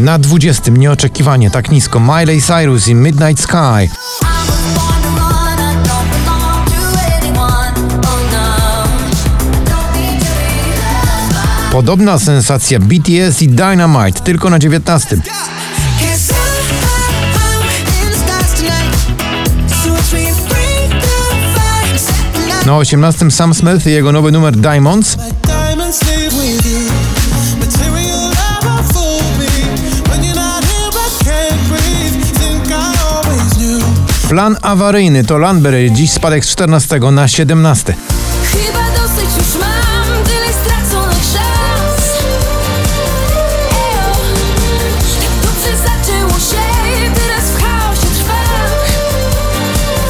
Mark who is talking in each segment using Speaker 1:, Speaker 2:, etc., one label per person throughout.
Speaker 1: Na 20 nieoczekiwanie tak nisko Miley Cyrus i Midnight Sky. Podobna sensacja BTS i Dynamite tylko na 19. Na 18 Sam Smith i jego nowy numer Diamonds. Plan awaryjny to Landberry, dziś spadek z 14 na 17.
Speaker 2: Chyba dosyć już mam tyle straconych szans Ejo, tak dobrze zaczęło się, teraz w chaosie trwa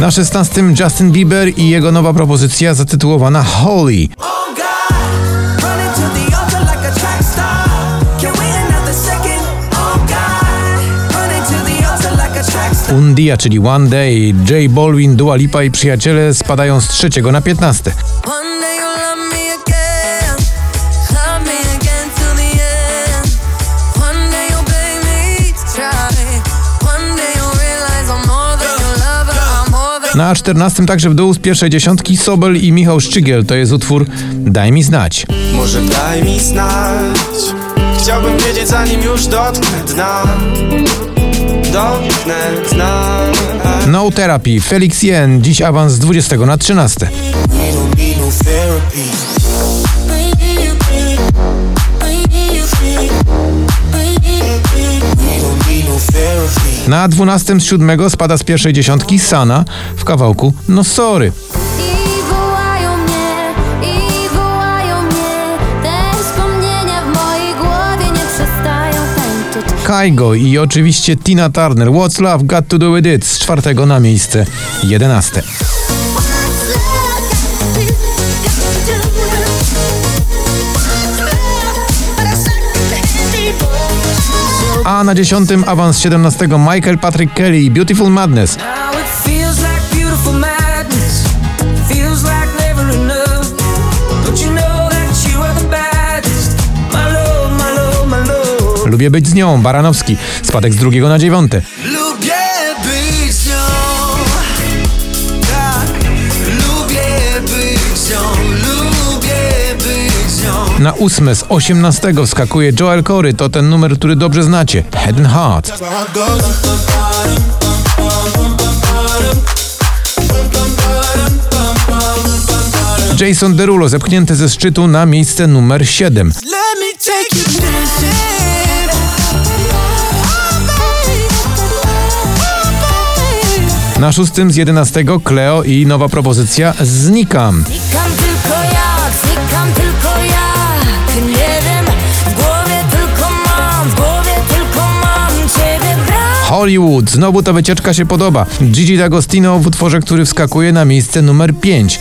Speaker 1: Na 16 Justin Bieber i jego nowa propozycja zatytułowana Holy.
Speaker 3: Like a track star.
Speaker 1: Undia, czyli One Day, J Balvin, Dua Lipa i przyjaciele spadają z trzeciego na 15.
Speaker 3: One day you'll love me again, love me again till the end. One day you'll blame me to try. One day you'll realize I'm more than your lover. I'm more than
Speaker 1: Na 14 także w dół z pierwszej dziesiątki Sobel i Michał Szczygiel. To jest utwór Daj mi znać.
Speaker 4: Może daj mi znać Chciałbym wiedzieć zanim już Dotknę dna
Speaker 1: No Therapy, Felix Jen, dziś awans z 20 na 13.
Speaker 4: We don't need no therapy We don't need no therapy
Speaker 1: Na 12 z 7 spada z pierwszej dziesiątki Sana w kawałku No Sorry. Kaigo i oczywiście Tina Turner. What's Love Got To Do With It z czwartego na miejsce 11. A na 10 awans 17 Michael Patrick Kelly i Beautiful Madness. Lubię być z nią, Baranowski. Spadek z drugiego na dziewiąte.
Speaker 4: Lubię być z nią Tak Lubię być z nią Lubię być z nią
Speaker 1: Na ósme z 18 wskakuje Joel Corey. To ten numer, który dobrze znacie. Head and Heart. Jason Derulo zepchnięty ze szczytu na miejsce numer 7. Na szóstym z 11 Cleo i nowa propozycja Znikam.
Speaker 2: Znikam tylko jak, znikam tylko jak Nie wiem, w głowie tylko mam, w głowie tylko mam Ciebie
Speaker 1: Hollywood. Znowu ta wycieczka się podoba. Gigi D'Agostino w utworze, który wskakuje na miejsce numer 5.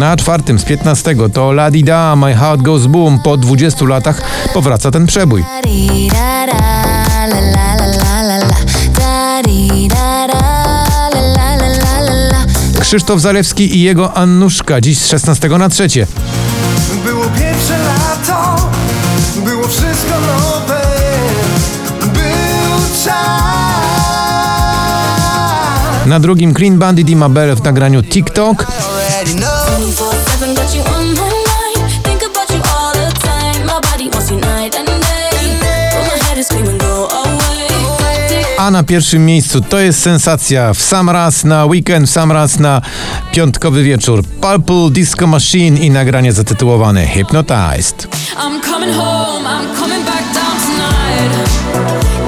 Speaker 1: Na czwartym z 15 to La Di Da, My Heart Goes Boom. Po 20 latach powraca ten przebój. Krzysztof Zalewski i jego Annuszka dziś z 16 na trzecie.
Speaker 4: Było pierwsze lato Było wszystko nowe Był czas
Speaker 1: Na drugim Clean Bandit i Mabel w nagraniu TikTok
Speaker 4: already know.
Speaker 2: 24-7 got you on my mind. Think about you all the time. My body wants you night and day. But my head is screaming, go.
Speaker 1: A na pierwszym miejscu to jest sensacja. W sam raz na weekend, w sam raz na piątkowy wieczór. Purple Disco Machine i nagranie zatytułowane Hypnotized.
Speaker 2: I'm coming home, I'm coming back down tonight.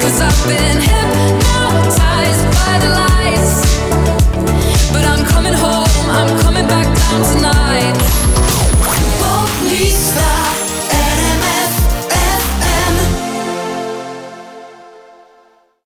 Speaker 2: Cause I've been hypnotized by the lights. But I'm coming home, I'm coming